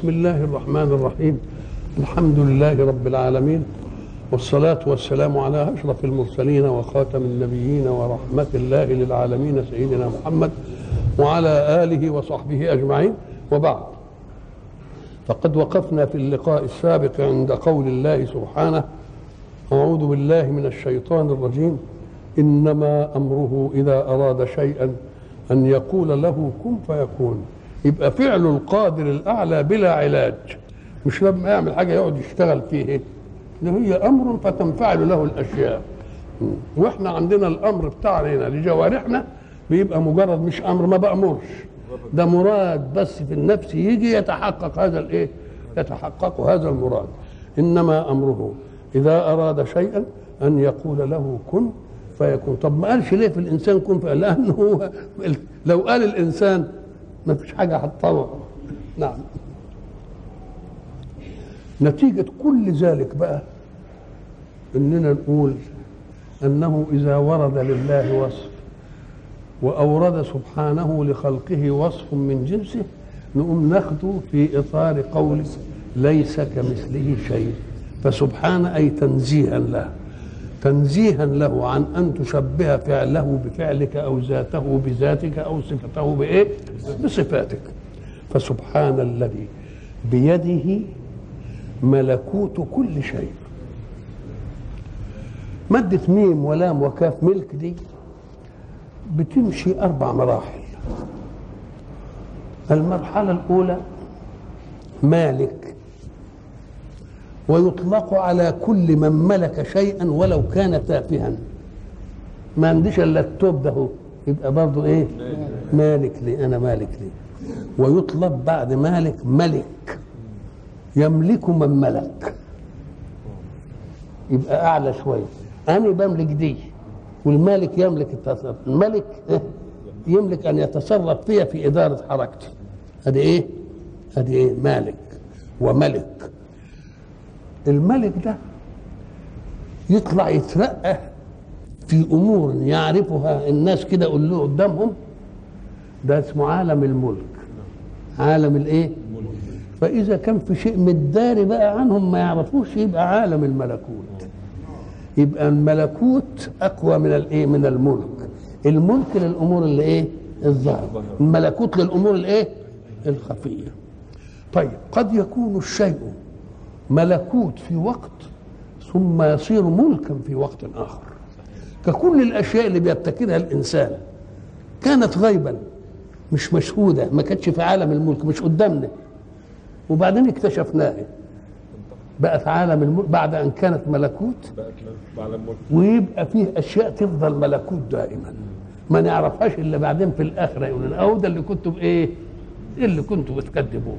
بسم الله الرحمن الرحيم. الحمد لله رب العالمين والصلاة والسلام على أشرف المرسلين وخاتم النبيين ورحمة الله للعالمين سيدنا محمد وعلى آله وصحبه أجمعين. وبعد فقد وقفنا في اللقاء السابق عند قول الله سبحانه أعوذ بالله من الشيطان الرجيم. إنما أمره إذا أراد شيئا أن يقول له كن فيكون. يبقى فعل القادر الأعلى بلا علاج. مش لما يعمل حاجة يقعد يشتغل فيه ده هي أمر فتنفعل له الأشياء. وإحنا عندنا الأمر بتاعنا لجوارحنا بيبقى مجرد مش أمر ما بأمرش. ده مراد بس في النفس يجي يتحقق هذا الإيه؟ يتحقق هذا المراد. إنما أمره إذا أراد شيئا أن يقول له كن فيكون. طب ما قالش ليه في الإنسان كن؟ لأنه لو قال الإنسان ما فيش حاجة هتطوع. نعم. نتيجة كل ذلك بقى إننا نقول أنه إذا ورد لله وصف وأورد سبحانه لخلقه وصف من جنسه نقوم ناخده في إطار قول ليس كمثله شيء. فسبحان أي تنزيها له. تنزيها له عن أن تشبه فعله بفعلك أو ذاته بذاتك أو صفته بإيه؟ بصفاتك. فسبحان الذي بيده ملكوت كل شيء. مادة ميم ولام وكاف ملك دي بتمشي أربع مراحل. المرحلة الأولى مالك. ويطلق على كل من ملك شيئا ولو كان تافها. ما عنديش إلا التوب ده يبقى برضه إيه؟ مالك لي أنا مالك لي. ويطلب بعد مالك ملك. يملك من ملك. يبقى أعلى شوية. أنا بملك دي. والمالك يملك التصرف. الملك يملك أن يتصرف فيها في إدارة حركتي ادي إيه؟ ادي إيه؟ مالك. وملك. الملك ده يطلع يترقى في أمور يعرفها الناس كده قول له قدامهم ده اسمه عالم الملك. عالم الإيه؟ فإذا كان في شيء متداري بقى عنهم ما يعرفوش يبقى عالم الملكوت. يبقى الملكوت أقوى من الايه من الملك. الملك للأمور اللي إيه؟ الظاهرة. الملكوت للأمور الإيه؟ الخفية. طيب قد يكون الشيء ملكوت في وقت ثم يصير ملكا في وقت آخر. ككل الأشياء اللي بيبتكرها الإنسان كانت غيبا مش مشهودة ما كانتش في عالم الملك مش قدامنا. وبعدين اكتشفناها بقت عالم الملك بعد أن كانت ملكوت. ويبقى فيه أشياء تفضل ملكوت دائما. ما نعرفهاش إلا بعدين في الآخرة يقول لنا اهو ده اللي كنتوا بإيه؟ اللي كنتوا بتكذبوه.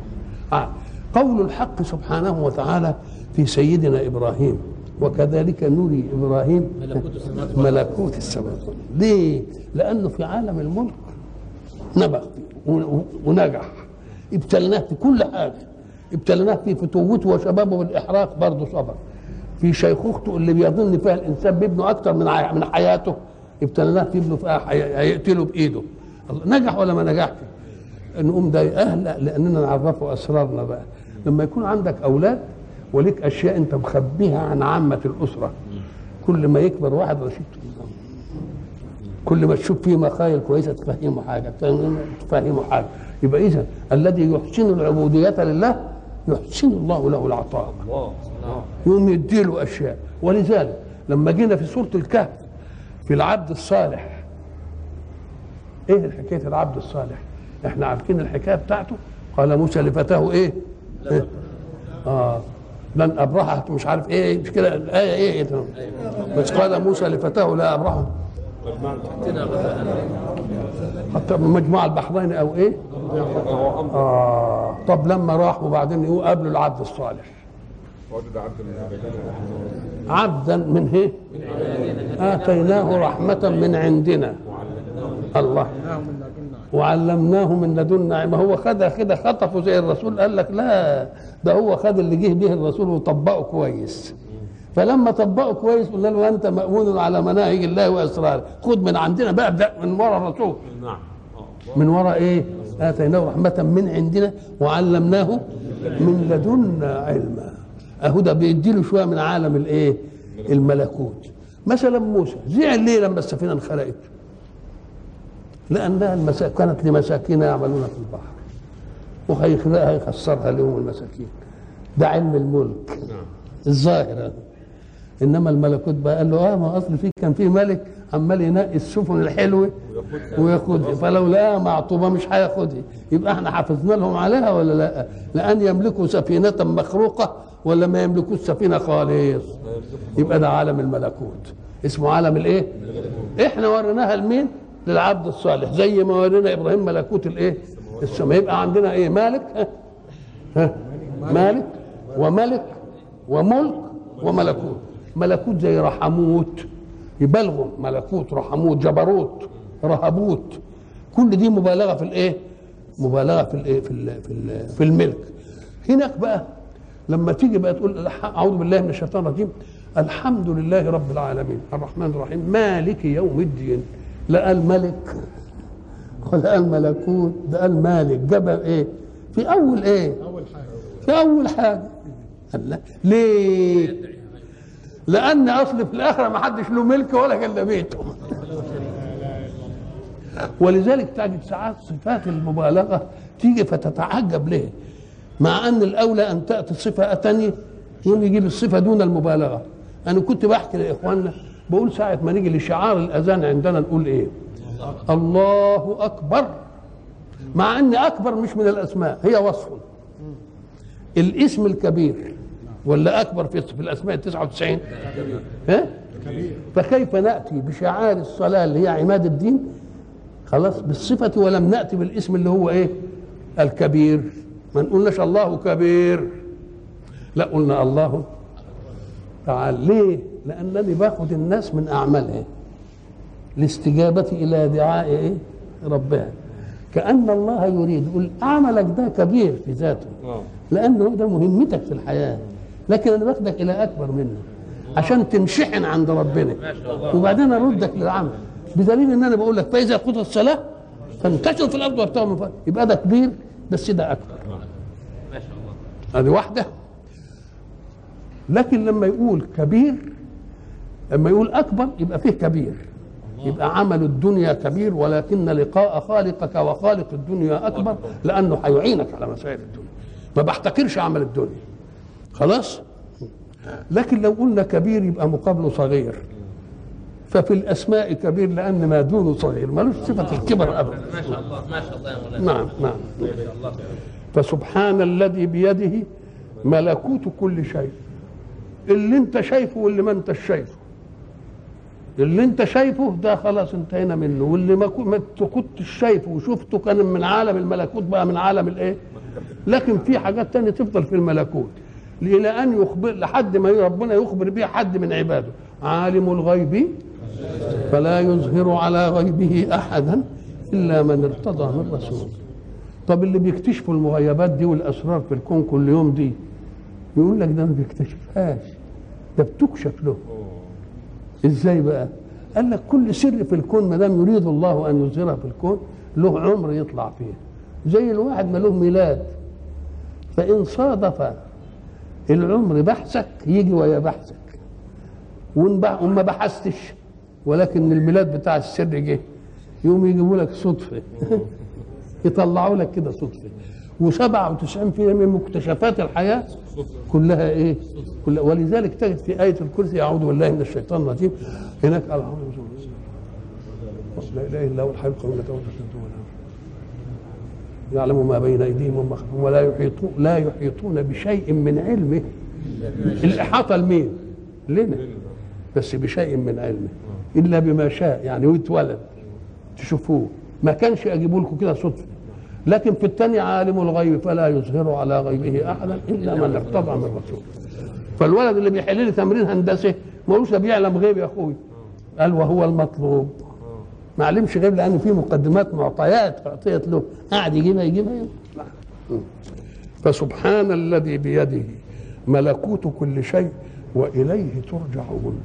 آه. قول الحق سبحانه وتعالى في سيدنا إبراهيم وكذلك نري إبراهيم ملكوت السماوات ليه؟ لأنه في عالم الملك نبغ ونجح. ابتلناه في كل حاجة. ابتلناه في فتوته وشبابه بالإحراق برضه صبر. في شيخوخته اللي بيظن فيها الإنسان بابنه أكثر من من حياته ابتلناه في ابنه فيها هيقتله بإيده. نجح ولا ما نجحش؟ نقوم ده أهل لأننا نعرفه أسرارنا بقى. لما يكون عندك أولاد وليك أشياء أنت مخبيها عن عامة الأسرة كل ما يكبر واحد رشيد. كل ما تشوف فيه مخايل كويسة تفهمه حاجة تفهمه حاجة. يبقى إذا الذي يحسن العبودية لله يحسن الله له العطاء. يقوم يديله أشياء. ولذلك لما جينا في سورة الكهف في العبد الصالح. إيه حكايه العبد الصالح؟ إحنا عارفين الحكاية بتاعته؟ قال موسى لفتاه إيه, إيه؟ آه. لن ابرح مش عارف إيه مش كده الايه إيه, إيه بس قال موسى لفتاه لا ابرح حتى مجموع البحرين أو إيه؟ آه. طب لما راح وبعدين يقول قابلوا العبد الصالح. عبدا من إيه؟ آتيناه رحمة من عندنا. الله. وعلمناه من لدنا ما هو خدها كده خطفه زي الرسول قال لك لا ده هو خد اللي جه به الرسول وطبقه كويس. فلما طبقه كويس قلنا له أنت مأمون على مناهج الله وأسراره. خد من عندنا بقى من وراء الرسول. نعم. من وراء إيه؟ آتيناه رحمة من عندنا وعلمناه من لدنا علما أهو ده بيدي له شوية من عالم الإيه؟ الملكوت. مثلا موسى زعل ليه لما السفينة انخلقت لانها المسا... كانت لمساكين يعملون في البحر. وهيخلقها هيخسرها لهم المساكين. ده علم الملك. الظاهر هذا. إنما الملكوت بقى قال له آه ما أصل في كان في ملك عمال ينقي السفن الحلوة وياخدها. فلو لقاها معطوبة مش هياخدها. يبقى إحنا حافظنا لهم عليها ولا لأ؟ لأن يملكوا سفينة مخروقة ولا ما يملكوش سفينة خالص. يبقى ده عالم الملكوت. اسمه عالم الإيه؟ إحنا وريناها لمين؟ للعبد الصالح. زي ما ورينا إبراهيم ملكوت الإيه؟ السماء. يبقى عندنا إيه؟ مالك؟ ها؟ ها؟ مالك وملك وملك وملكوت. ملكوت زي رحموت. يبالغوا ملكوت رحموت جبروت رهبوت. كل دي مبالغة في الإيه؟ مبالغة في الإيه؟ في في, في الملك. هناك بقى لما تيجي بقى تقول أعوذ بالله من الشيطان الرجيم. الحمد لله رب العالمين. الرحمن الرحيم. مالك يوم الدين. لا قال ملك ولا قال ملكوت ده قال مالك جاب إيه؟ في أول إيه؟ أول حاجة. في أول حاجة. قال لا ليه؟ لأن أصل في الآخرة ما حدش له ملك ولا كان بيته. ولذلك تجد ساعات صفات المبالغة تيجي فتتعجب ليه؟ مع أن الأولى أن تأتي صفة ثانية يقوم يجيب الصفه دون المبالغة. أنا كنت بحكي لإخواننا بقول ساعة ما نيجي لشعار الأذان عندنا نقول إيه؟ الله أكبر. مع ان أكبر مش من الأسماء هي وصف. الاسم الكبير ولا أكبر في في الأسماء 99 ها؟ فكيف نأتي بشعار الصلاة اللي هي عماد الدين؟ خلاص بالصفة ولم نأتي بالاسم اللي هو إيه؟ الكبير. ما نقولناش الله كبير. لا قلنا الله. تعال ليه؟ لانني باخد الناس من اعمالها الاستجابه إلى دعاء إيه؟ ربها كأن الله يريد يقول عملك ده كبير في ذاته لأنه ده مهمتك في الحياة. لكن أنا باخدك إلى أكبر منه عشان تنشحن عند ربنا. وبعدين اردك للعمل. بدليل إن أنا بقول لك فإذا قضت الصلاة فانتشروا في الأرض وابتغوا من فضل يبقى ده كبير بس ده أكبر. ما شاء الله. هذه واحدة. لكن لما يقول كبير لما يقول أكبر يبقى فيه كبير. يبقى عمل الدنيا كبير ولكن لقاء خالقك وخالق الدنيا أكبر لأنه هيعينك على مسائل الدنيا. ما بحتكرش عمل الدنيا. خلاص؟ لكن لو قلنا كبير يبقى مقابله صغير. ففي الأسماء كبير لأن ما دونه صغير. ملوش صفة الكبر ابدا. ما شاء الله ما شاء الله يا مولانا. نعم نعم. فسبحان الذي بيده ملكوت كل شيء. اللي انت شايفه واللي ما انت شايفه. اللي انت شايفه ده خلاص انتهينا منه واللي ما كنتش شايفه وشفته كان من عالم الملكوت بقى من عالم الايه؟ لكن في حاجات تانية تفضل في الملكوت إلى أن يخبر لحد ما ربنا يخبر بها حد من عباده. عالم الغيب فلا يظهر على غيبه أحدا إلا من ارتضى من رسول. طب اللي بيكتشفوا المغيبات دي والأسرار في الكون كل يوم دي يقول لك ده ما بيكتشفهاش ده بتكشف له. إزاي بقى؟ قال لك كل سر في الكون ما دام يريد الله أن يظهره في الكون له عمر يطلع فيه. زي الواحد ما له ميلاد. فإن صادف العمر بحثك يجي ويا بحثك. وما بحثتش ولكن الميلاد بتاع السر جه يقوم يجيبوا لك صدفة. يطلعوا لك كده صدفة. و97% من مكتشفات الحياة كلها إيه؟ كلها. ولذلك تجد في آية الكرسي أعوذ بالله من الشيطان الرجيم. هناك. لا إله إلا هو الحي القيوم لا. يعلم ما بين أيديهم وما خلفهم ولا يحيطون لا يحيطون بشيء من علمه. الإحاطة لمين؟ لنا. بس بشيء من علمه. إلا بما شاء. يعني ويتولد تشوفوه. ما كانش اجيبوا لكم كده صدفة. لكن في الثانية عالم الغيب فلا يظهر على غيبه أحدا إلا من ارتضى من رسول. فالولد اللي بيحل لي تمرين هندسة ملوش ده بيعلم غيب يا أخوي. قال وهو المطلوب. ما علمش غيب لأن في مقدمات معطيات أعطيت له. قاعد يجيبها يجيبها. فسبحان الذي بيده ملكوت كل شيء وإليه ترجعون.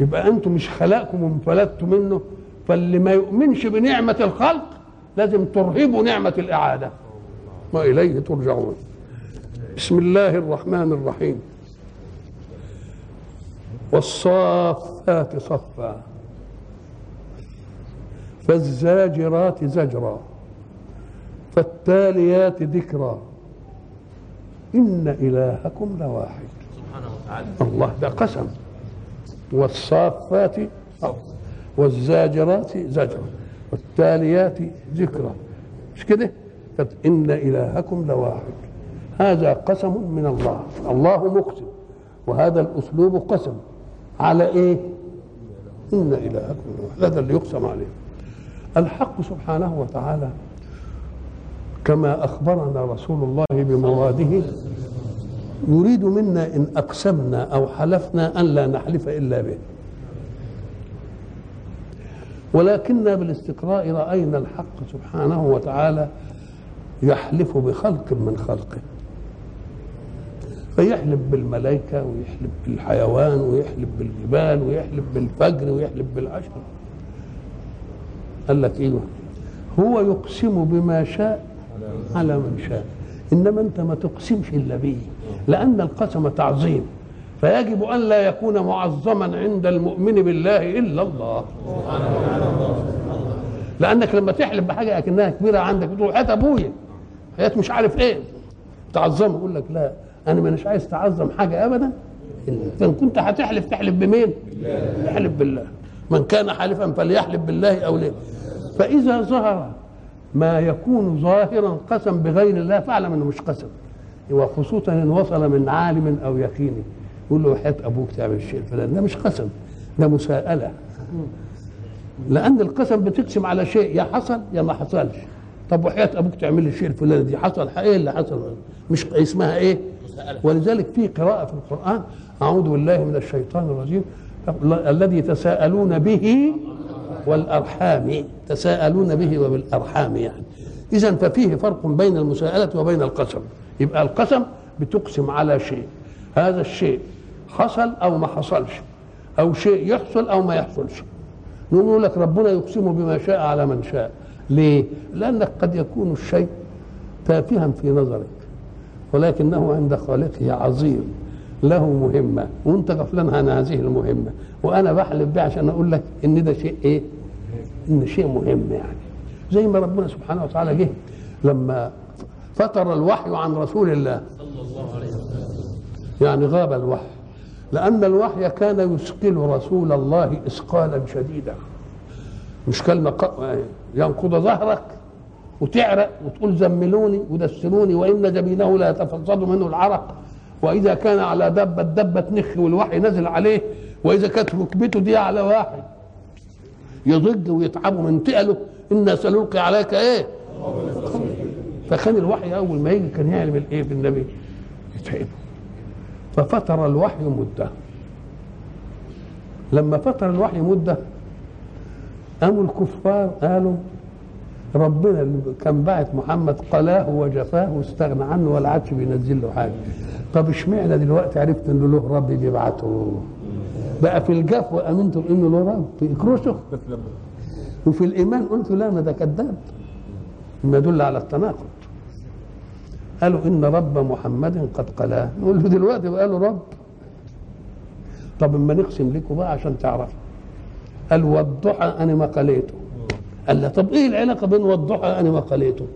يبقى أنتم مش خلقكم وانفلتوا منه فاللي ما يؤمنش بنعمة الخلق لازم ترهبوا نعمة الإعادة. وإليه ترجعون. بسم الله الرحمن الرحيم. والصافات صفا. فالزاجرات زجرا. فالتاليات ذكرا. إن إلهكم لواحد. سبحانه وتعالى الله ده قسم. والصافات والزاجرات زجرا. والتاليات ذكرا مش كده؟ إن إلهكم لواحد. هذا قسم من الله. الله مقسم. وهذا الأسلوب قسم. على إيه؟ إن إلهكم لواحد. هذا اللي يقسم عليه. الحق سبحانه وتعالى كما أخبرنا رسول الله بمراده يريد منا إن أقسمنا أو حلفنا أن لا نحلف إلا به. ولكننا بالاستقراء رأينا الحق سبحانه وتعالى يحلف بخلق من خلقه. فيحلف بالملائكة ويحلف بالحيوان ويحلف بالجبال ويحلف بالفجر ويحلف بالعشر قال لك أيوه هو يقسم بما شاء على من شاء. إنما أنت ما تقسمش إلا به لأن القسم تعظيم. فيجب أن لا يكون معظما عند المؤمن بالله إلا الله. لأنك لما تحلف بحاجة أكنها كبيرة عندك تقول حياه أبويا. حياه مش عارف إيه. تعظمه يقول لك لا أنا مش عايز تعظم حاجة ابدا فان كنت هتحلف تحلف بمين؟ تحلف بالله. من كان حالفا فليحلف بالله أو ليه. فإذا ظهر ما يكون ظاهرا قسم بغير الله فاعلم إنه مش قسم. وخصوصا إن وصل من عالم أو يقيني يقول له حياه أبوك تعمل الشيء الفلاني ده مش قسم ده مساءلة. لأن القسم بتقسم على شيء يا حصل يا ما حصلش. طب وحياة أبوك تعمل الشيء الفلاني دي؟ حصل إيه اللي حصل؟ مش اسمها إيه؟ ولذلك في قراءة في القرآن أعوذ بالله من الشيطان الرجيم. الذي تساءلون به والأرحام تساءلون به وبالأرحام يعني. إذا ففيه فرق بين المساءلة وبين القسم. يبقى القسم بتقسم على شيء. هذا الشيء حصل أو ما حصلش أو شيء يحصل أو ما يحصلش. نقول لك ربنا يقسم بما شاء على من شاء. ليه؟ لأنك قد يكون الشيء تافها في نظرك ولكنه عند خالقه عظيم. له مهمة وأنت غفلان عن هذه المهمة. وأنا بحلف بيه عشان أقول لك إن ده شيء إيه؟ إن شيء مهم يعني. زي ما ربنا سبحانه وتعالى جه لما فتر الوحي عن رسول الله. صلى الله عليه وسلم. يعني غاب الوحي. لأن الوحي كان يثقل رسول الله إثقالا شديدا. مش كلمة ينقض ظهرك وتعرق وتقول زملوني ودسروني وإن جبينه لا يتفضل منه العرق. وإذا كان على دبة دبة تنخ والوحي نزل عليه. وإذا كانت ركبته دي على واحد يضج ويتعب من تقله إنا سنلقي عليك إيه؟ فكان الوحي أول ما يجي كان يعمل إيه في النبي يتعبه ففتر الوحي مدة. لما فتر الوحي مدة قاموا الكفار قالوا ربنا اللي كان باعت محمد قلاه وجفاه واستغنى عنه ولا عادش بينزل له حاجة. طب اشمعنى دلوقتي عرفت إنه له رب بيبعته؟ بقى في الجفوة امنتم انه له رب. في كروشه وفي الإيمان قلت لا ما ده كذاب. ما يدل على التناقض. قالوا إن رب محمد قد قلاه. نقول له دلوقتي له رب. طب اما نقسم لكم بقى عشان تعرفوا. قال والضحى أنا ما قليته قال له طب إيه العلاقة بين والضحى أنا ما قليته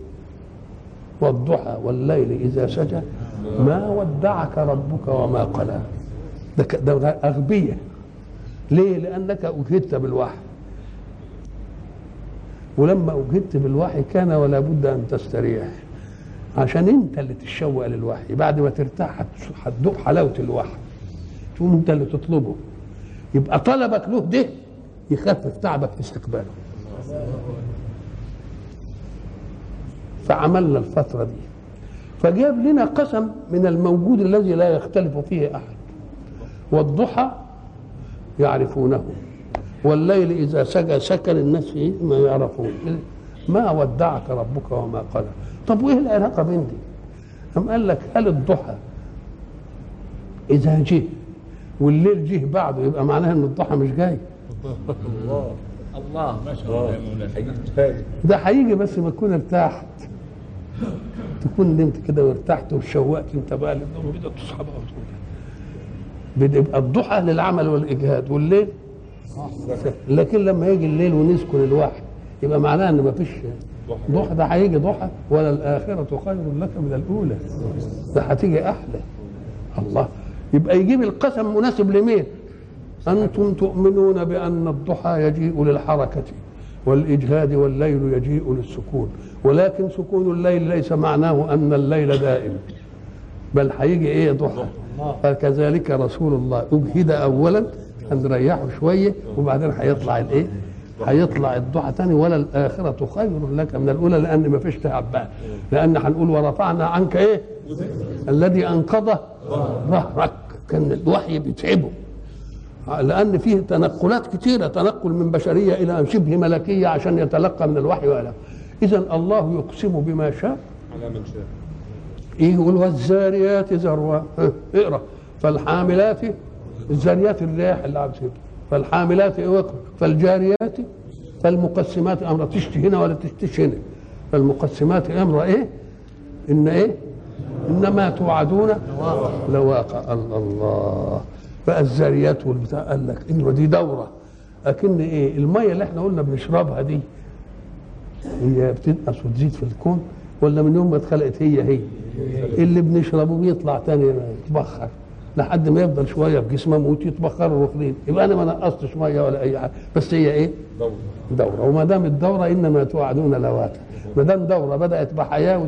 والضحى والليل إذا سجى ما ودعك ربك وما قلى ده ده أغبية. ليه؟ لأنك اجهدت بالوحي. ولما اجهدت بالوحي كان ولا بد أن تستريح. عشان انت اللي تتشوق للوحي. بعد ما ترتاح هت- هتذوق حلاوة الوحي. تقوم انت اللي تطلبه. يبقى طلبك له ده يخفف تعبك في استقباله. فعملنا الفترة دي. فجاب لنا قسم من الموجود الذي لا يختلف فيه أحد. والضحى يعرفونه. والليل إذا سجى سكن الناس ما يعرفون. ما ودعك ربك وما قلى طب وإيه العلاقة بين دي أم قال لك هل الضحى. إذا جه والليل جه بعده يبقى معناها إن الضحى مش جاي. الله. ما شاء الله. يا مولانا. ده هيجي بس ما تكون ارتحت تكون نمت كده وارتحت وشوقت. انت بقى للنوم بدأت تصحى بقى وتقول بيبقى الضحى للعمل والإجهاد. والليل؟ لكن لما يجي الليل ونسكن الوحي يبقى معناه إن مفيش ضحى. ده هيجي ضحى. ولا الاخره خير لك من الأولى. ده هتيجي أحلى. الله. يبقى يجيب القسم مناسب لمين؟ أنتم تؤمنون بأن الضحى يجيء للحركة والإجهاد والليل يجيء للسكون. ولكن سكون الليل ليس معناه أن الليل دائم. بل هيجي إيه ضحى؟ فكذلك رسول الله أجهد اولا هنريحه شوية وبعدين هيطلع الإيه؟ هيطلع الضحى تاني ولا الآخرة خير لك من الأولى لأن ما فيش تعب بقى لأن هنقول ورفعنا عنك إيه؟ الذي انقض ظهرك. كان الوحي بيتعبه. لأن فيه تنقلات كثيره تنقل من بشرية إلى شبه ملكية عشان يتلقى من الوحي ولا اذا الله يقسم بما شاء. على من شاء. إيه يقول والزاريات ذروا ها، اقرأ. فالحاملات الزاريات الرياح اللي عم فالحاملات اقرا فالجاريات فالمقسمات أمر. تشتي هنا ولا تشتيش هنا؟ فالمقسمات أمر إيه؟ إن إيه؟ إنما توعدون لواقع. الله الله. بقى الزاريات والبتاع قال لك أيوه دي دورة. اكن إيه؟ المية اللي إحنا قلنا بنشربها دي هي بتنقص وتزيد في الكون ولا من يوم ما اتخلقت هي هي؟ اللي بنشربه بيطلع تاني يتبخر. لحد ما يفضل شوية في جسمه موت يتبخروا واخدين يبقى أنا ما نقصتش مية ولا أي حاجة. بس هي إيه؟ دورة. دورة. وما دام الدورة إنما توعدون لواقع. ما دام دورة بدأت بحياة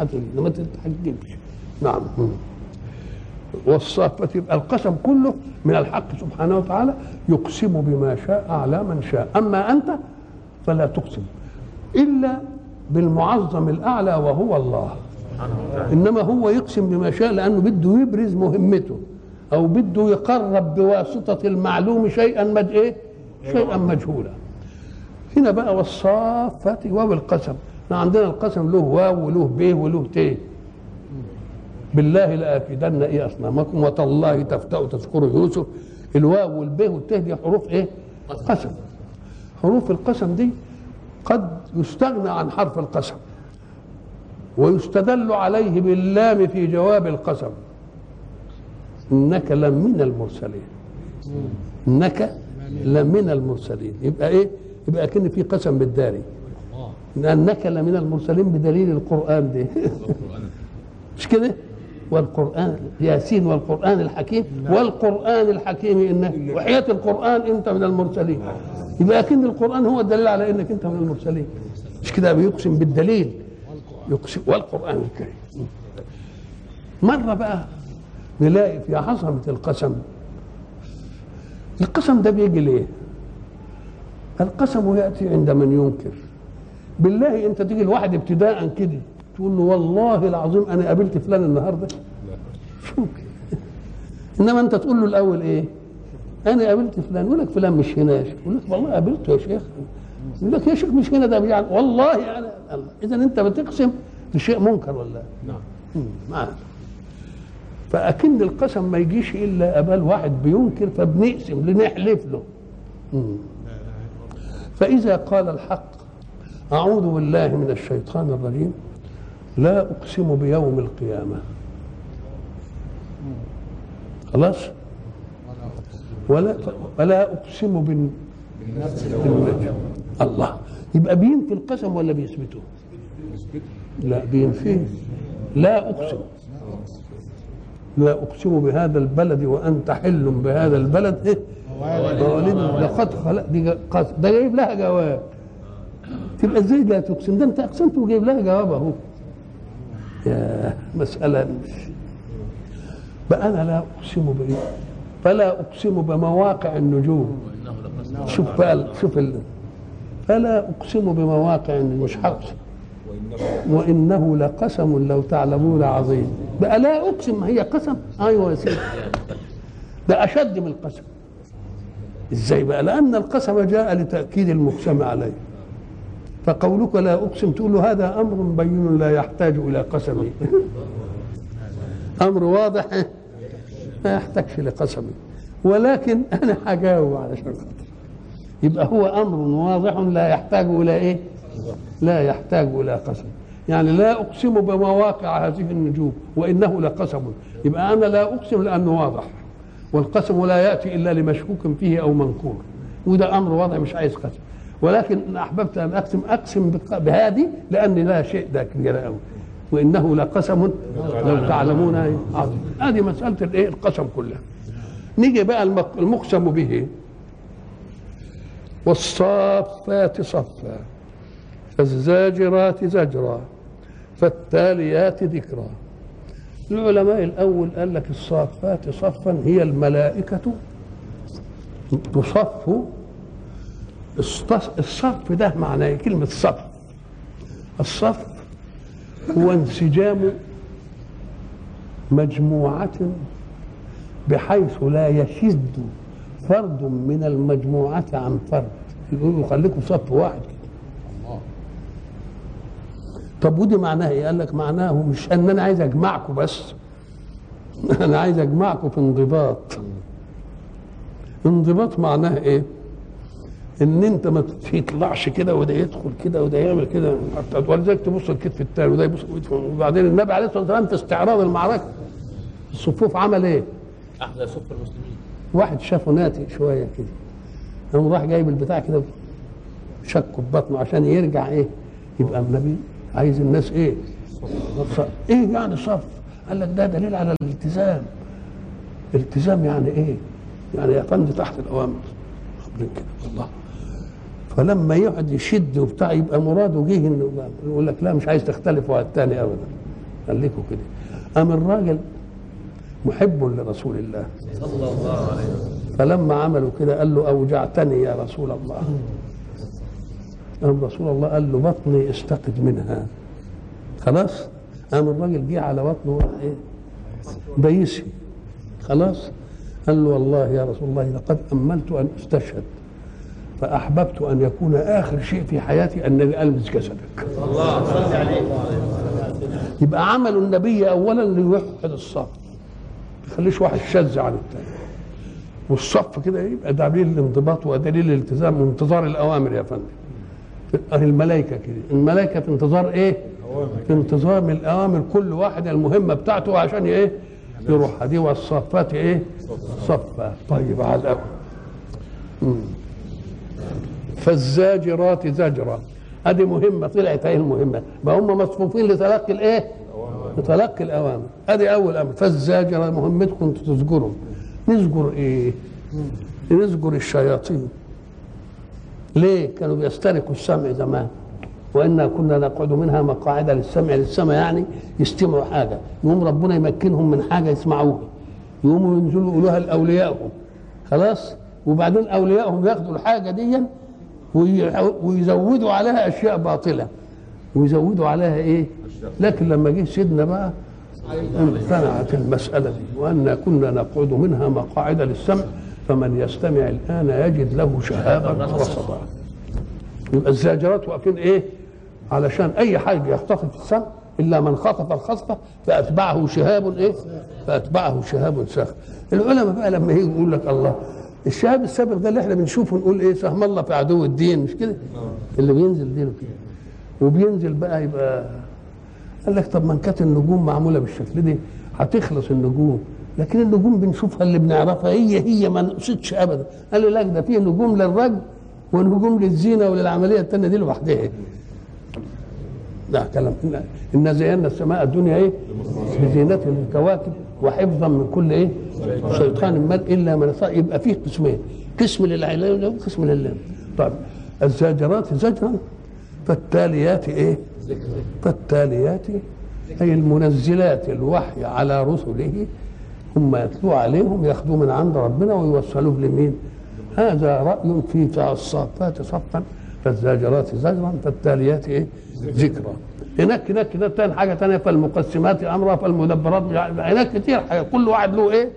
هتيجي ما تتحجمش نعم. والصافة يبقى القسم كله من الحق سبحانه وتعالى يقسم بما شاء على من شاء. أما أنت فلا تقسم. إلا بالمعظم الأعلى وهو الله. إنما هو يقسم بما شاء لأنه بده يبرز مهمته أو بده يقرب بواسطة المعلوم شيئا مج إيه؟ شيئا مجهولا. هنا بقى والصافة واو القسم. إحنا عندنا القسم له واو وله ب وله ت. بالله لآكيدن إيه أصنامكم وتالله تفتأوا تذكروا يوسف. الواو والب والت دي حروف إيه؟ قسم. حروف القسم دي قد يستغنى عن حرف القسم. ويستدل عليه باللام في جواب القسم. إنك لمن المرسلين. إنك لمن المرسلين. يبقى إيه؟ يبقى كان في قسم بالداري. إنك لمن المرسلين بدليل القرآن ده مش كده؟ والقرآن ياسين والقرآن الحكيم. والقرآن الحكيم انك وحياة القرآن أنت من المرسلين. يبقى أكن القرآن هو الدليل على إنك أنت من المرسلين. مش كده؟ بيقسم بالدليل. يقسم والقرآن. الكريم مرة بقى نلاقي في عظمة القسم. القسم ده بيجي ليه؟ القسم يأتي عند من ينكر. بالله أنت تيجي الواحد ابتداء كده تقول له والله العظيم أنا قابلت فلان النهارده. مش ممكن إنما أنت تقول له الأول إيه؟ أنا قابلت فلان. يقول لك فلان مش هنا يا شيخ. يقول لك والله قابلته يا شيخ. يقول لك يا شيخ مش هنا ده يعني والله أنا اذا أنت بتقسم بشيء منكر ولا؟ نعم. معاك فأكن القسم ما يجيش إلا قبل واحد بينكر فبنقسم لنحلف له. فإذا قال الحق أعوذ بالله من الشيطان الرجيم لا أقسم بيوم القيامة. خلاص؟ ولا ولا أقسم بال بالنجم. الله. يبقى بينفي القسم ولا بيثبته لا بينفيه لا أقسم. لا أقسم بهذا البلد وأنت حل بهذا البلد. مواليد لقد خلق دي قسم ده جايب لها جواب. تبقى إزاي لا تقسم؟ ده أنت أقسمت وجايب لها جواب أهو. يا مسألة بقى أنا لا أقسم بايه فلا أقسم بمواقع النجوم. شوف بقى شوف. فلا أقسم بمواقع مش هقسم وإنه لقسم لو تعلمون عظيم. بقى لا أقسم ما هي قسم؟ أيوه يا سيدي. ده أشد من القسم. إزاي بقى؟ لأن القسم جاء لتأكيد المقسم عليه. فقولك لا أقسم تقول له هذا أمر بين لا يحتاج إلى قسم. أمر واضح. ما يحتاجش لقسم. ولكن أنا هجاوب علشان خاطر يبقى هو أمر واضح لا يحتاج إلى إيه؟ لا يحتاج إلى قسم. يعني لا أقسم بمواقع هذه النجوم وإنه لقسم. يبقى أنا لا أقسم لأنه واضح. والقسم لا يأتي إلا لمشكوك فيه أو منكور. وده أمر واضح مش عايز قسم. ولكن ان أحببت أن أقسم أقسم بهذه لأن لا شيء ده كبير قوي وإنه لقسم لو تعلمون عظيم. هذه مسألة الإيه؟ القسم كلها. نيجي بقى المق- المقسم به. والصافات صفا فالزاجرات زجرا فالتاليات ذكرا. العلماء الأول قال لك الصافات صفا هي الملائكة تصف. الصف ده معناه إيه؟ كلمة صف. الصف هو انسجام مجموعة بحيث لا يشد فرد من المجموعة عن فرد. يقولوا خليكم صف واحد. كده طب ودي معناها إيه؟ قال لك معناه مش إن أنا عايز أجمعكم بس. أنا عايز أجمعكم في انضباط. انضباط معناه إيه؟ إن أنت ما تطلعش كده وده يدخل كده وده يعمل كده. ولذلك تبص الكتف التاني وده يبص وبعدين النبي عليه الصلاة والسلام في استعراض المعركة. الصفوف عمل إيه؟ أحلى صف المسلمين. واحد شافه ناتي شوية كده. قام راح جايب البتاع كده شكه في بطنه عشان يرجع إيه يبقى النبي عايز الناس إيه صف. إيه يعني صف؟ قال لك ده دليل على الالتزام. التزام يعني إيه؟ يعني فندم تحت الأوامر. قبل كده. الله. فلما يقعد يشد وبتاع يبقى مراده جه إنه يقول لك لا مش عايز تختلفوا على الثاني ابدا. خليكوا كده. قام الراجل محب لرسول الله. صلى الله عليه وسلم. فلما عملوا كده قال له أوجعتني يا رسول الله. قام رسول الله قال له بطني استقد منها. خلاص؟ قام الراجل جه على بطنه وراح إيه؟ بيسي. خلاص؟ قال له والله يا رسول الله لقد أملت أن أستشهد. فأحببت أن يكون آخر شيء في حياتي أنني المس جسدك. الله صل عليه يبقى عمل النبي اولا ليوحد الصف ما يخليش واحد شاذ عن الثاني والصف كده يبقى دليل الانضباط ودليل الالتزام وانتظار الأوامر يا فندم. الملائكة كده. الملائكة في انتظار إيه؟ في انتظار الأوامر كل واحد المهمة بتاعته عشان إيه؟ يروح. دي والصفات إيه؟ صفا طيب على الأول. فالزاجرات زجرا هذه مهمة طلعت إيه المهمة. ما هم مصفوفين لتلقي الإيه؟ لتلقي الأوامر. هذه أول أمر. فالزاجره مهمتكم تزجروا نزجر إيه؟ نزجر الشياطين. ليه؟ كانوا بيسترقوا السمع زمان. وإنا كنا نقعد منها مقاعد للسمع للسمع يعني يستمعوا حاجة. يقوم ربنا يمكنهم من حاجة يسمعوها. يقوموا ينزلوا يقولوها لأوليائهم. خلاص؟ وبعدين أوليائهم ياخدوا الحاجة دي وي- ويزودوا عليها أشياء باطلة. ويزودوا عليها إيه؟ لكن لما جه سيدنا بقى امتنعت المسألة دي وأن كنا نقعد منها مقاعد للسمع فمن يستمع الآن يجد له شهابا رصدا يبقى الزاجرات واقفين إيه؟ علشان أي حاجة يختطف السمع إلا من خطف الخطفه فأتبعه شهاب إيه؟ فأتبعه شهاب ساخر العلماء بقى لما يجي يقول لك الله الشهاب السابق ده اللي إحنا بنشوفه نقول إيه؟ سهم الله في عدو الدين مش كده؟ اللي بينزل دينه كده. وبينزل بقى يبقى قال لك طب ما كانت النجوم معمولة بالشكل دي هتخلص النجوم. لكن النجوم بنشوفها اللي بنعرفها هي هي ما نقصدش ابدا. قال له لا ده في نجوم للرجل ونجوم للزينة وللعملية الثانية دي لوحدها. لا كلام. إن زينا السماء الدنيا إيه؟ بزينة الكواكب وحفظا من كل إيه؟ شيطان مال إلا من يبقى فيه قسمين. قسم للعلم وقسم لله طيب الزاجرات زجرا. فالتاليات إيه؟ فالتاليات أي المنزلات الوحي على رسله هم يتلوا عليهم ياخذوا من عند ربنا ويوصلوه لمين؟ هذا رأي في الصافات صفا فالزاجرات زجرا فالتاليات إيه؟ ذكرا. هناك هناك هناك حاجة ثانية فالمقسمات امرا فالمدبرات هناك كتير حاجة. كل واحد له إيه؟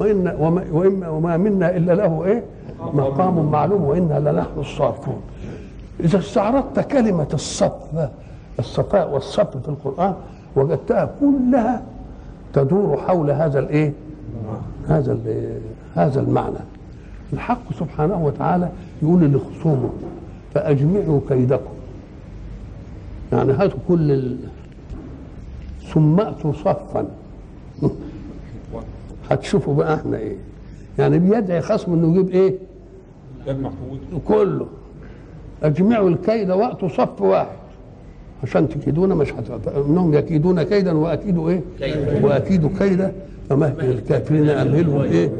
وإن وما, وما منا إلا له إيه؟ مقام معلوم وإنا لنحن الصافون إذا استعرضت كلمة الصف الصفاء والصف في القرآن وجدتها كلها تدور حول هذا الإيه؟ هذا ال- هذا المعنى. الحق سبحانه وتعالى يقول لخصومه فأجمعوا كيدكم. يعني هاتوا كل ال... ثم أتوا صفا. هتشوفوا بقى إحنا إيه. يعني بيدعي خصم إنه يجيب إيه؟ يجمع كله. اجمعوا الكيد وقت صف واحد. عشان تكيدون مش هت... انهم يكيدون كيدا وأكيدوا إيه. وأكيدوا كيدا. فمهل الكافرين أمهلهم إيه؟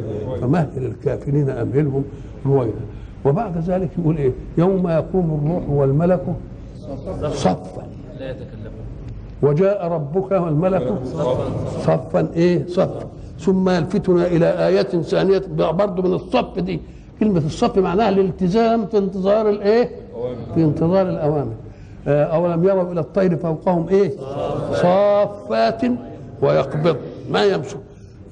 فمهل الكافرين أمهلهم رويدا. وبعد ذلك يقول إيه؟ يوم يقوم الروح والملك صفا. لا يتكلمون وجاء ربك والملك صفا إيه؟ صفا. ثم يلفتنا إلى ايات ثانية. برضه من الصف دي. كلمة الصف معناها الالتزام في انتظار الإيه؟ في انتظار الأوامر. آه، أولم يروا إلى الطير فوقهم إيه؟ صافات ويقبض ما يمسك.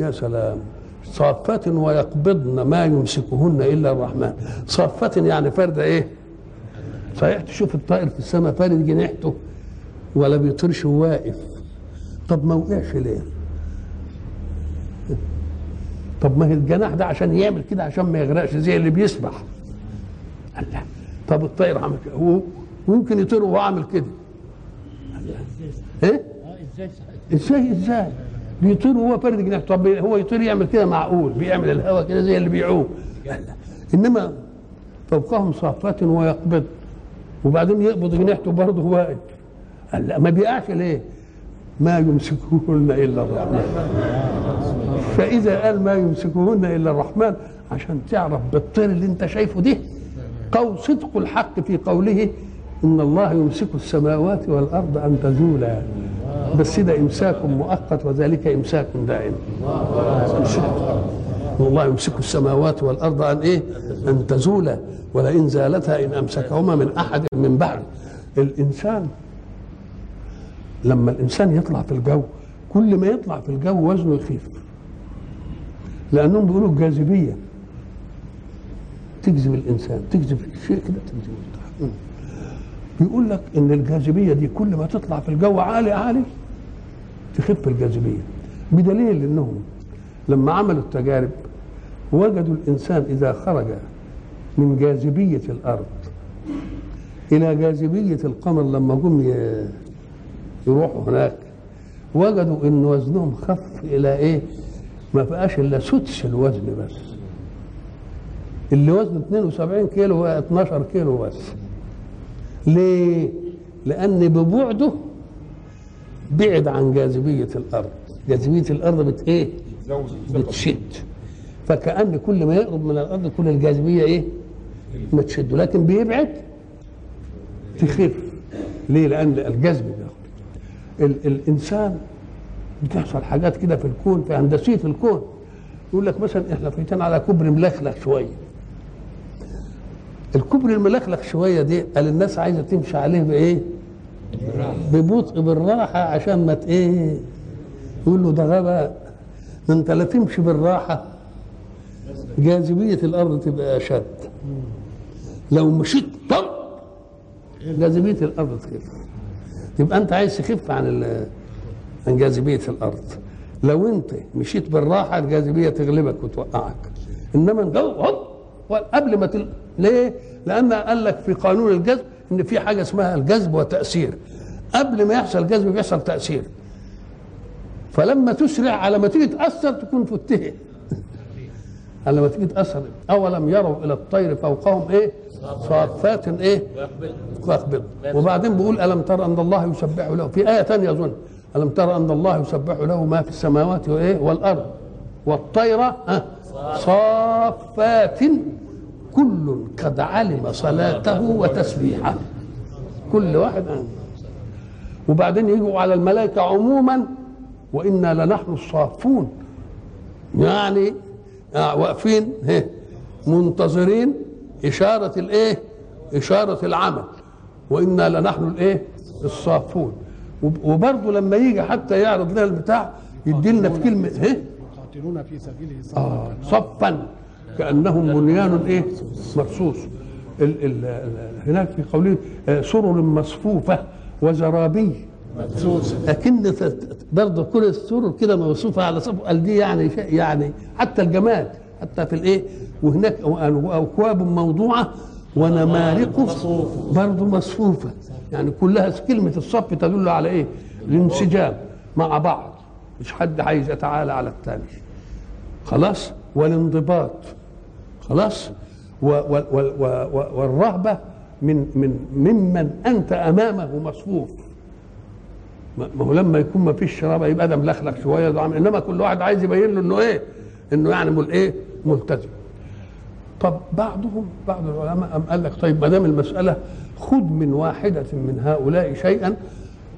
يا سلام. صافات ويقبضن ما يمسكهن إلا الرحمن. صافات يعني فرد إيه؟ صحيح تشوف الطائر في السماء فارد جناحته ولا بيطيرش واقف. طب ما وقعش ليه؟ طب ما هي الجناح ده عشان يعمل كده عشان ما يغرقش زي اللي بيسبح. الله. طب الطير عمل كده. هو ويمكن يطير وهو عامل كده. إيه؟ إزاي؟ إزاي؟ بيطير وهو فارد جناحه طب هو يطير يعمل كده؟ معقول. بيعمل الهواء كده زي اللي بيعوم. إنما فوقهم صافات ويقبض. وبعدين يقبض جناحته برضه واقف قال لا ما بيقعش ليه؟ ما يمسكهن إلا الرحمن. فإذا قال ما يمسكهن إلا الرحمن عشان تعرف بالطير اللي أنت شايفه ده قول صدق الحق في قوله إن الله يمسك السماوات والأرض أن تزولا. بس ده إمساك مؤقت وذلك إمساك دائم. إن الله يمسك السماوات والأرض أن إيه؟ أن تزولا. ولئن زالتا إن أمسكهما من أحد من بعد. الإنسان لما الإنسان يطلع في الجو كل ما يطلع في الجو وزنه يخيف. لأنهم بيقولوا الجاذبية. تجذب الإنسان تجذب الشيء كده تجذب مم. بيقول لك إن الجاذبية دي كل ما تطلع في الجو عالي عالي تخف الجاذبية. بدليل انهم لما عملوا التجارب وجدوا الإنسان إذا خرج من جاذبية الأرض إلى جاذبية القمر لما جم يروحوا هناك وجدوا إن وزنهم خف إلى إيه؟ ما بقاش إلا سدس الوزن بس. اللي وزنه 72 كيلو هو 12 كيلو بس. ليه؟ لأن ببعده بعد عن جاذبية الأرض. جاذبية الأرض بت زود بتشد. فكأن كل ما يقرب من الأرض كل الجاذبية إيه؟ ما تشده لكن بيبعد تخف. ليه؟ لأن الجذب بياخد ال- الإنسان بتحصل حاجات كده في الكون في هندسية الكون. يقول لك مثلا إحنا فايتين على كوبري ملخلخ شوية. الكوبري الملخلخ شوية دي قال الناس عايزة تمشي عليه بإيه؟ ببطء بالراحة عشان ما إيه؟ يقول له ده غباء. أنت لا تمشي بالراحة. جاذبية الأرض تبقى أشد. لو مشيت طب جاذبية الأرض تخف. يبقى أنت عايز تخف عن عن جاذبية الأرض. لو أنت مشيت بالراحة الجاذبية تغلبك وتوقعك. إنما الجو هوب قبل ما تل... ليه؟ لأن قال لك في قانون الجذب إن في حاجة اسمها الجذب والتأثير. قبل ما يحصل جذب بيحصل تأثير. فلما تسرع على ما تيجي تأثر تكون فتهت. على ما تيجي تأثر. أولم يروا إلى الطير فوقهم إيه؟ صافات إيه؟ واقبض وبعدين بيقول ألم ترى أن الله يسبح له؟ في آية ثانية أظن. ألم ترى أن الله يسبح له ما في السماوات وإيه؟ والأرض. والطير ها، صافات. كل قد علم صلاته وتسبيحه. كل واحد وبعدين يجوا على الملائكة عموما وإنا لنحن الصافون. يعني آه، واقفين منتظرين إشارة الإيه؟ إشارة العمل. وإنا لنحن الإيه؟ الصافون. وب- وبرضه لما يجي حتى يعرض لنا البتاع يدي لنا في كلمة ها؟ يقاتلون في سبيله صفا. آه صفا. كأنهم بنيان إيه؟ مرصوص ال ال ال هناك في قوله آه، سرر مصفوفة وزرابي. مبثوث لكن برضه كل السرر كده موصوفة على صف قال دي يعني شيء يعني حتى الجمال حتى في الإيه؟ وهناك اكواب موضوعة ونمارق برضه مصفوفة. يعني كلها كلمة الصف تدل على إيه؟ الانسجام مع بعض. مش حد عايز يتعالى على الثاني خلاص؟ والانضباط. خلاص و و و و و والرهبة من من ممن أنت أمامه مصفوف ما هو لما يكون ما فيش رهبه يبقى ده ملخلخ عامل- إنما كل واحد عايز يبين له إنه إيه؟ إنه يعني مل إيه؟ ملتزم طب بعضهم بعض العلماء قال لك طيب ما دام المسألة خذ من واحدة من هؤلاء شيئا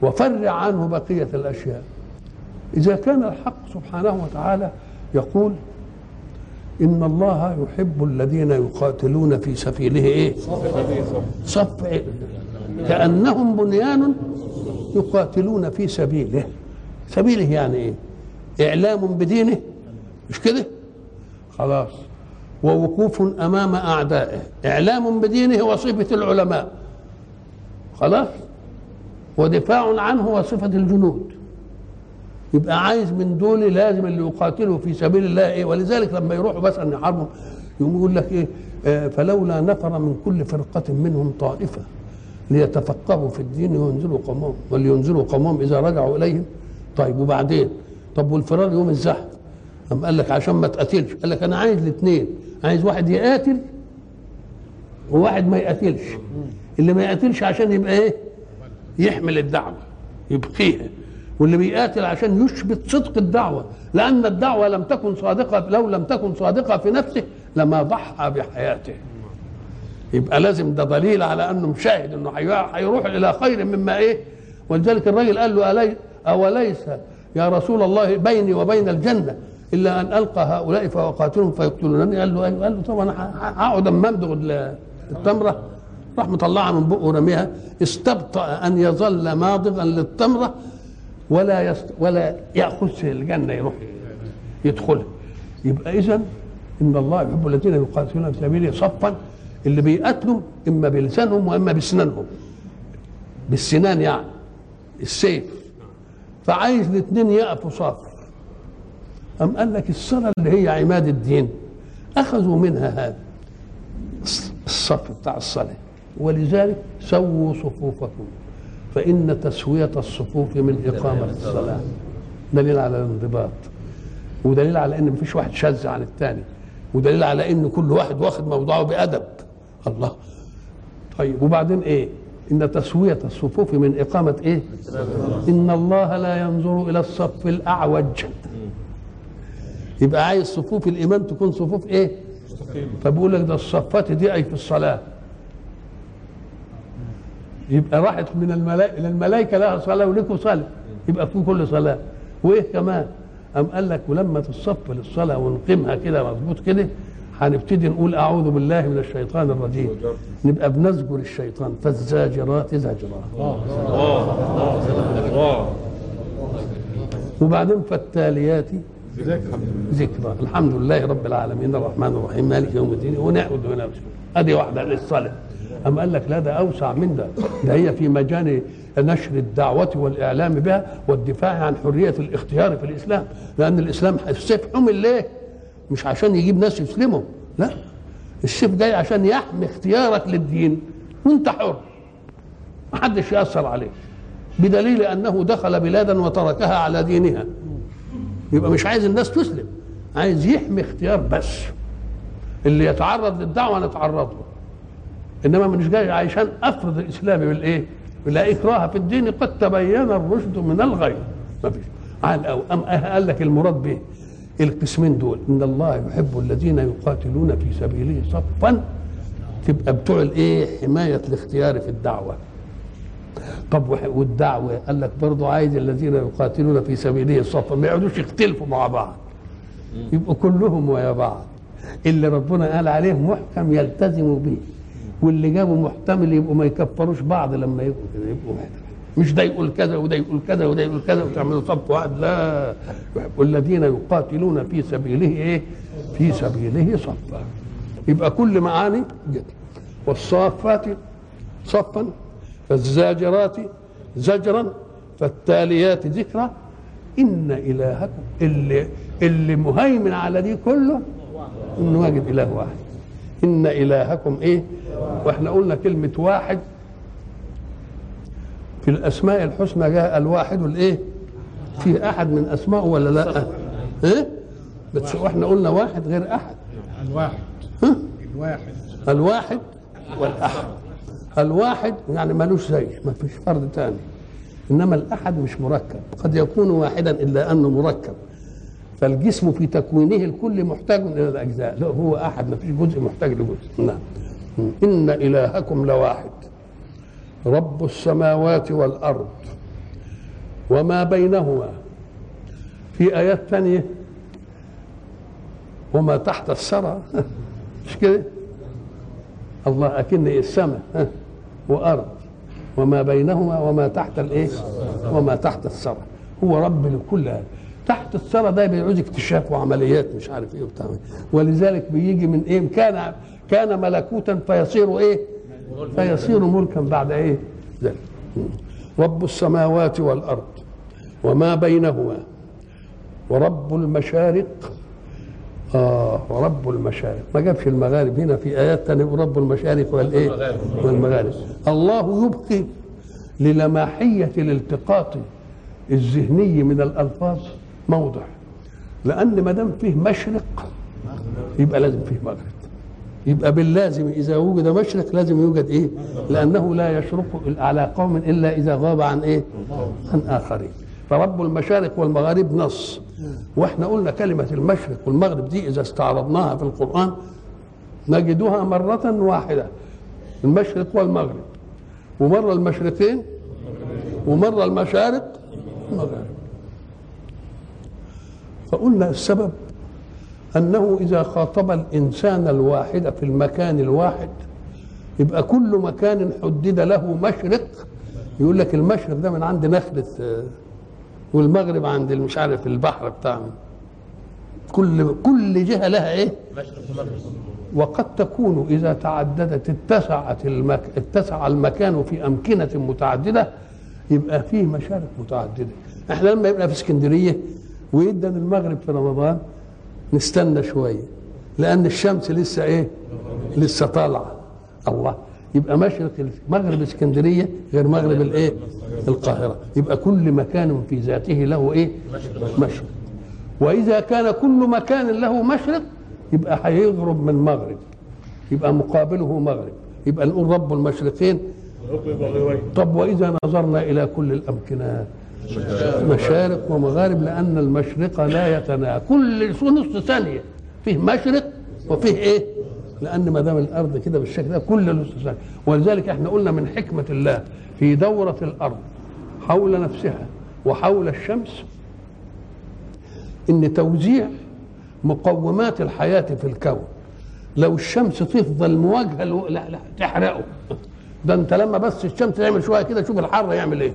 وفرع عنه بقية الأشياء إذا كان الحق سبحانه وتعالى يقول إن الله يحب الذين يقاتلون في سبيله إيه؟ صف إيه؟ كأنهم بنيان يقاتلون في سبيله سبيله يعني إيه؟ إعلام بدينه مش كده؟ خلاص ووقوف أمام أعدائه إعلام بدينه وصفة العلماء خلاص ودفاع عنه وصفة الجنود يبقى عايز من دول لازم اللي يقاتلوا في سبيل الله إيه؟ ولذلك لما يروحوا أن يحاربوا يقوم يقول لك إيه؟ آه فلولا نفر من كل فرقة منهم طائفة ليتفقهوا في الدين وينزلوا قومهم ولينزلوا قومهم إذا رجعوا إليهم. طيب وبعدين؟ طب والفرار يوم الزحف؟ قام قال لك عشان ما تقاتلش؟ قال لك أنا عايز الاثنين عايز واحد يقاتل وواحد ما يقاتلش. اللي ما يقاتلش عشان يبقى إيه؟ يحمل الدعوة يبقيها واللي بيقاتل عشان يثبت صدق الدعوة. لأن الدعوة لم تكن صادقة لو لم تكن صادقة في نفسه لما ضحى بحياته. يبقى لازم ده دليل على أنه مشاهد إنه هي- هيروح إلى خير مما إيه؟ ولذلك الراجل قال له ألي أوليس يا رسول الله بيني وبين الجنة إلا أن ألقى هؤلاء فأقاتلهم فيقتلونني؟ قال له أيوه قال له طبعا هقعد اما امضغ ال- التمره راح مطلعها من بقه ورميها استبطأ أن يظل ماضغا للتمرة ولا يست... ولا يأخذ الجنة يروح يدخلها يبقى اذا إن الله يحب الذين يقاتلون في سبيله صفا اللي بيقاتلوا إما بلسانهم وإما بسنانهم. بالسنان يعني السيف. فعايز الاثنين يقفوا صف. أم قال لك الصلاة اللي هي عماد الدين؟ أخذوا منها هذا. الصف بتاع الصلاة. ولذلك سووا صفوفكم. فإن تسوية الصفوف من إقامة الصلاة. دليل على الانضباط. ودليل على إن مفيش واحد شاذ عن الثاني ودليل على إن كل واحد واخد موضعه بأدب. الله. طيب وبعدين إيه؟ إن تسوية الصفوف من إقامة إيه؟ إن الله لا ينظر إلى الصف الأعوج. يبقى عايز صفوف الإيمان تكون صفوف إيه؟ فبيقول لك ده الصفات دي أي في الصلاة. يبقى راحت من الملائكه إلى الملائكة لها صلاة ولكم صلاة. يبقى في كل صلاة. وإيه كمان؟ أم قال لك ولما تصف للصلاة ونقيمها كده مظبوط كده هنبتدي نقول أعوذ بالله من الشيطان الرجيم. نبقى بنزجر الشيطان. فالزاجرات زجرا وبعدين فالتاليات ذكرى. الحمد لله رب العالمين الرحمن الرحيم مالك يوم الدين ونعبد ونعبد أدي واحدة للصلاة. أم قال لك لا ده أوسع من ده. ده هي في مجال نشر الدعوة والإعلام بها والدفاع عن حرية الاختيار في الإسلام. لأن الإسلام السيف حمل ليه مش عشان يجيب ناس يسلموا لا. السيف جاي عشان يحمي اختيارك للدين. وأنت حر. محدش يأثر عليك. بدليل أنه دخل بلادا وتركها على دينها. يبقى مش عايز الناس تسلم. عايز يحمي اختيار بس. اللي يتعرض للدعوة نتعرض له. إنما مش جاي عشان أفرض الإسلام بالإيه؟ لا إكراه في الدين قد تبين الرشد من الغي. ما فيش. عن أو أم قال لك المراد به القسمين دول. إن الله يحب الذين يقاتلون في سبيله صفا. تبقى بتوع الإيه؟ حماية الاختيار في الدعوة. طب والدعوة. قال لك برضه عايز الذين يقاتلون في سبيله صفا. ما يقعدوش يختلفوا مع بعض. يبقوا كلهم ويا بعض. اللي ربنا قال عليه محكم يلتزموا به. واللي جابوا محتمل يبقوا ما يكفروش بعض لما يبقوا كده يبقوا مش ده يقول كذا وده يقول كذا وده يقول كذا وتعملوا صف واحد لا. والذين يقاتلون في سبيله إيه؟ في سبيله صفا. يبقى كل معاني جت والصافات صفا فالزاجرات زجرا فالتاليات ذكرا إن إلهكم اللي اللي مهيمن على دي كله انه واجد إله واحد. إن إلهكم إيه؟ وإحنا قلنا كلمة واحد. في الأسماء الحسنى جاء الواحد الإيه؟ في أحد من اسمائه ولا لأ؟ إيه؟ بس وإحنا قلنا واحد غير أحد. الواحد؟ الواحد. الواحد والأحد. الواحد يعني ملوش زي ما فيش فرد تاني. إنما الأحد مش مركب. قد يكون واحدا إلا أنه مركب. فالجسم في تكوينه الكل محتاج إلى الأجزاء. لا هو أحد ما فيش جزء محتاج لجزء. نعم. إن إلهكم لواحد. رب السماوات والأرض وما بينهما. في آيات ثانية وما تحت الثرى. مش كده؟ الله أكن السماء وأرض. وما بينهما وما تحت الايه وما تحت الثرى. هو رب لكل هذا. تحت الثرى ده بيعوز اكتشاف وعمليات مش عارف إيه وبتاع. ولذلك بيجي من إيه؟ كان كان ملكوتا فيصير إيه؟ فيصير ملكا بعد إيه؟ ذلك. رب السماوات والأرض وما بينهما. ورب المشارق آه ورب المشارق. ما جابش المغارب. هنا في آيات تانية ورب المشارق والايه والمغارب. الله يبقي للماحية الالتقاط الذهني من الألفاظ. موضع. لأن ما دام فيه مشرق يبقى لازم فيه مغرب. يبقى باللازم إذا وجد مشرق لازم يوجد إيه؟ لأنه لا يشرق على قوم إلا إذا غاب عن إيه؟ عن آخرين. فرب المشارق والمغارب نص. وإحنا قلنا كلمة المشرق والمغرب دي إذا استعرضناها في القرآن نجدها مرة واحدة. المشرق والمغرب. ومرة المشرقين ومرة المشارق والمغارب فقلنا السبب أنه إذا خاطب الإنسان الواحد في المكان الواحد يبقى كل مكان حدد له مشرق. يقول لك المشرق ده من عند نخله آه، والمغرب عند مش عارف البحر بتاعنا كل كل جهة لها إيه؟ مشرق ومغرب. وقد تكون إذا تعددت اتسعت المك... اتسع المكان في أمكنة متعددة يبقى فيه مشارق متعددة. إحنا لما يبقى في اسكندرية ويدن المغرب في رمضان نستنى شوية لأن الشمس لسه إيه؟ لسه طالعة. الله يبقى مشرق مغرب اسكندرية غير مغرب الايه القاهرة. يبقى كل مكان في ذاته له إيه؟ مشرق. وإذا كان كل مكان له مشرق يبقى هيغرب من مغرب يبقى مقابله مغرب. يبقى نقول رب المشرقين. طب وإذا نظرنا إلى كل الامكنات مشارق ومغارب لأن المشرق لا يتناهى. كل نص ثانية فيه مشرق وفيه إيه؟ لأن ما دام الأرض كده بالشكل ده كل نص ثانية. ولذلك إحنا قلنا من حكمة الله في دورة الأرض حول نفسها وحول الشمس إن توزيع مقومات الحياة في الكون لو الشمس تفضل مواجهة لو... لا لا تحرقه. ده أنت لما بس الشمس تعمل شوية كده شوف الحر يعمل إيه.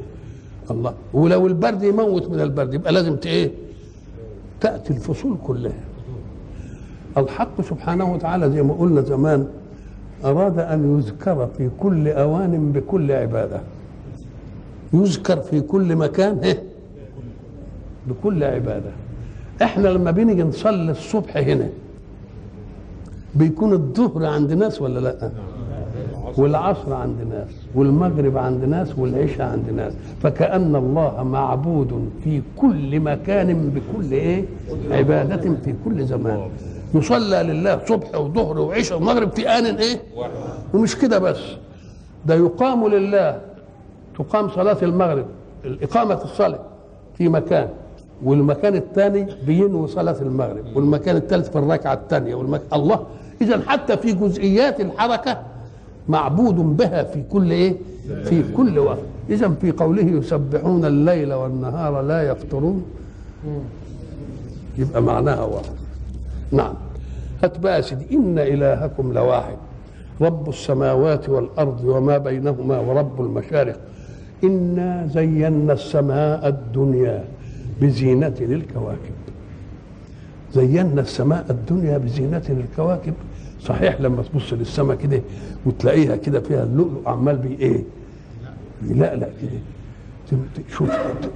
الله. ولو البرد يموت من البرد يبقى لازم إيه؟ تأتي الفصول كلها. الحق سبحانه وتعالى زي ما قلنا زمان أراد أن يذكر في كل أوان بكل عبادة. يذكر في كل مكان إيه؟ بكل عبادة. إحنا لما بنيجي نصلي الصبح هنا بيكون الظهر عند ناس ولا لأ؟ والعصر عند ناس والمغرب عند ناس والعشاء عند ناس. فكأن الله معبود في كل مكان بكل إيه؟ عبادة في كل زمان. يصلى لله صبح وظهر وعشاء ومغرب في آن إيه؟ ومش كده بس. ده يقام لله. تقام صلاة المغرب الإقامة الصلاة في مكان. والمكان الثاني بينوي صلاة المغرب. والمكان الثالث في الركعة الثانية. والمك... الله إذا حتى في جزئيات الحركة معبود بها في كل إيه؟ في كل وقت. إذا في قوله يسبحون الليل والنهار لا يفترون يبقى معناها واحد. نعم. هات بقى سيدي. إن إلهكم لواحد. رب السماوات والأرض وما بينهما ورب المشارق. إنا زينا السماء الدنيا بزينة للكواكب. زينا السماء الدنيا بزينة للكواكب. صحيح لما تبص للسماء كده وتلاقيها كده فيها اللؤلؤ عمال بي إيه؟ بيلقلق كده. تشوف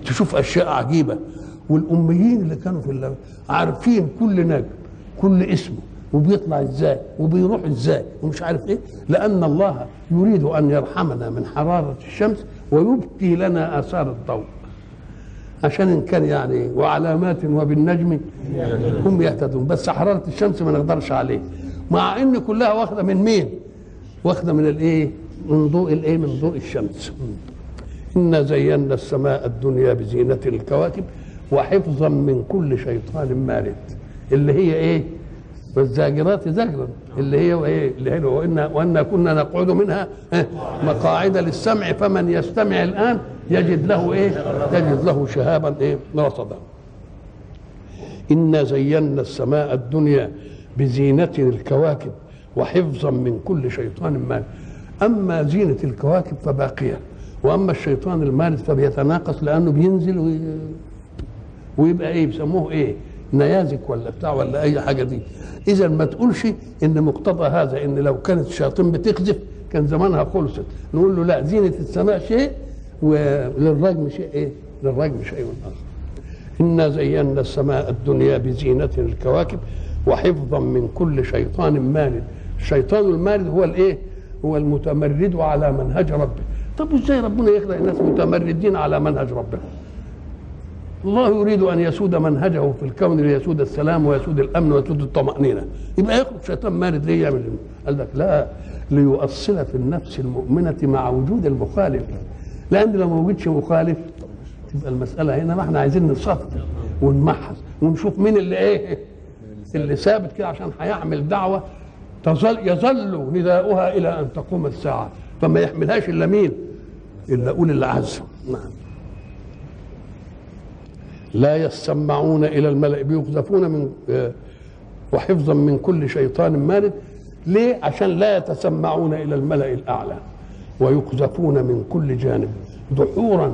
تشوف أشياء عجيبة. والأميين اللي كانوا في عارفين كل نجم كل اسمه وبيطلع إزاي وبيروح إزاي ومش عارف إيه. لأن الله يريد أن يرحمنا من حرارة الشمس ويبقي لنا آثار الضوء. عشان إن كان يعني وعلامات وبالنجم هم يهتدون. بس حرارة الشمس ما نقدرش عليه مع إن كلها واخدة من مين؟ واخدة من الإيه؟ من ضوء الإيه؟ من ضوء الشمس. انا زينا السماء الدنيا بزينة الكواكب وحفظا من كل شيطان مارد. اللي هي إيه؟ والزاجرات زجرا. اللي هي وايه اللي هي وإن وأن كنا نقعد منها إيه؟ مقاعد للسمع فمن يستمع الآن يجد له إيه؟ يجد له شهابا إيه؟ رصدا إنا زينا السماء الدنيا بزينة الكواكب وحفظا من كل شيطان مارد أما زينة الكواكب فباقية وأما الشيطان المارد فبيتناقص لأنه بينزل وي... ويبقى إيه؟ بيسموه إيه؟ نيازك ولا بتاع ولا أي حاجة دي. اذا ما تقولش إن مقتضى هذا إن لو كانت الشياطين بتقذف كان زمانها خلصت. نقول له لا زينة السماء شيء وللرجم شيء إيه؟ للرجم شيء اخر إنا زينا السماء الدنيا بزينة الكواكب. وحفظا من كل شيطان مارد. الشيطان المارد هو الإيه؟ هو المتمرد على منهج ربه. طب إزاي ربنا يخلق الناس متمردين على منهج ربهم الله يريد أن يسود منهجه في الكون ليسود السلام ويسود الأمن ويسود الطمأنينة. يبقى يخرج شيطان مارد ليه يعمل إيه؟ قال لك لا ليؤصل في النفس المؤمنة مع وجود المخالف. لأن لو ما وجدش مخالف تبقى المسألة هنا ما إحنا عايزين نصفي ونمحص ونشوف مين اللي إيه؟ اللي ثابت كده عشان هيعمل دعوة تظل يظل نداؤها إلى أن تقوم الساعة. فما يحملهاش إلا مين؟ إلا أولي العزم. نعم. لا يسمعون إلى الملأ بيقذفون من آه، وحفظا من كل شيطان مارد. ليه؟ عشان لا يتسمعون إلى الملأ الأعلى. ويقذفون من كل جانب. دحورا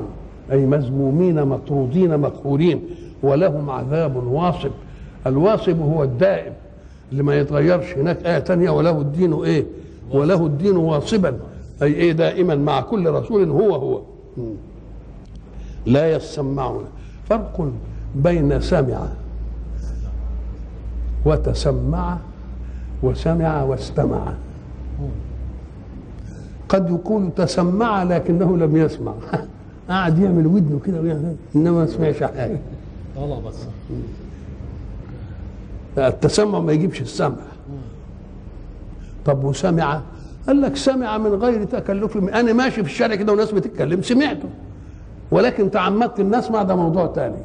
أي مذمومين مطرودين مقهورين. ولهم عذاب واصب. الواصب هو الدائم اللي ما يتغيرش هناك آية تانية وله الدين إيه؟ وله الدين واصبا أي إيه دائما مع كل رسول هو هو. لا يسمعون. فرق بين سمع وتسمع وسمع واستمع. قد يكون تسمع لكنه لم يسمع. قاعد يعمل ودنه كده إنما ما سمعش حاجة. والله بس. التسمع ما يجيبش السمع. طب وسمع؟ قال لك سمع من غير تكلف. أنا ماشي في الشارع كده وناس بتتكلم سمعته. ولكن تعمدت ان اسمع ده موضوع تاني.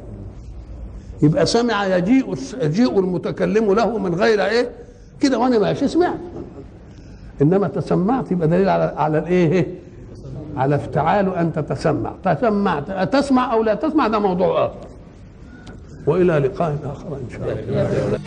يبقى سمع يجيء يجيء المتكلم له من غير إيه؟ كده وأنا ماشي سمعت. إنما تسمعت يبقى دليل على على الإيه؟ على افتعال أن تتسمع. تسمعت. تسمع أو لا تسمع؟ ده موضوع آخر. وإلى لقاء آخر إن شاء الله.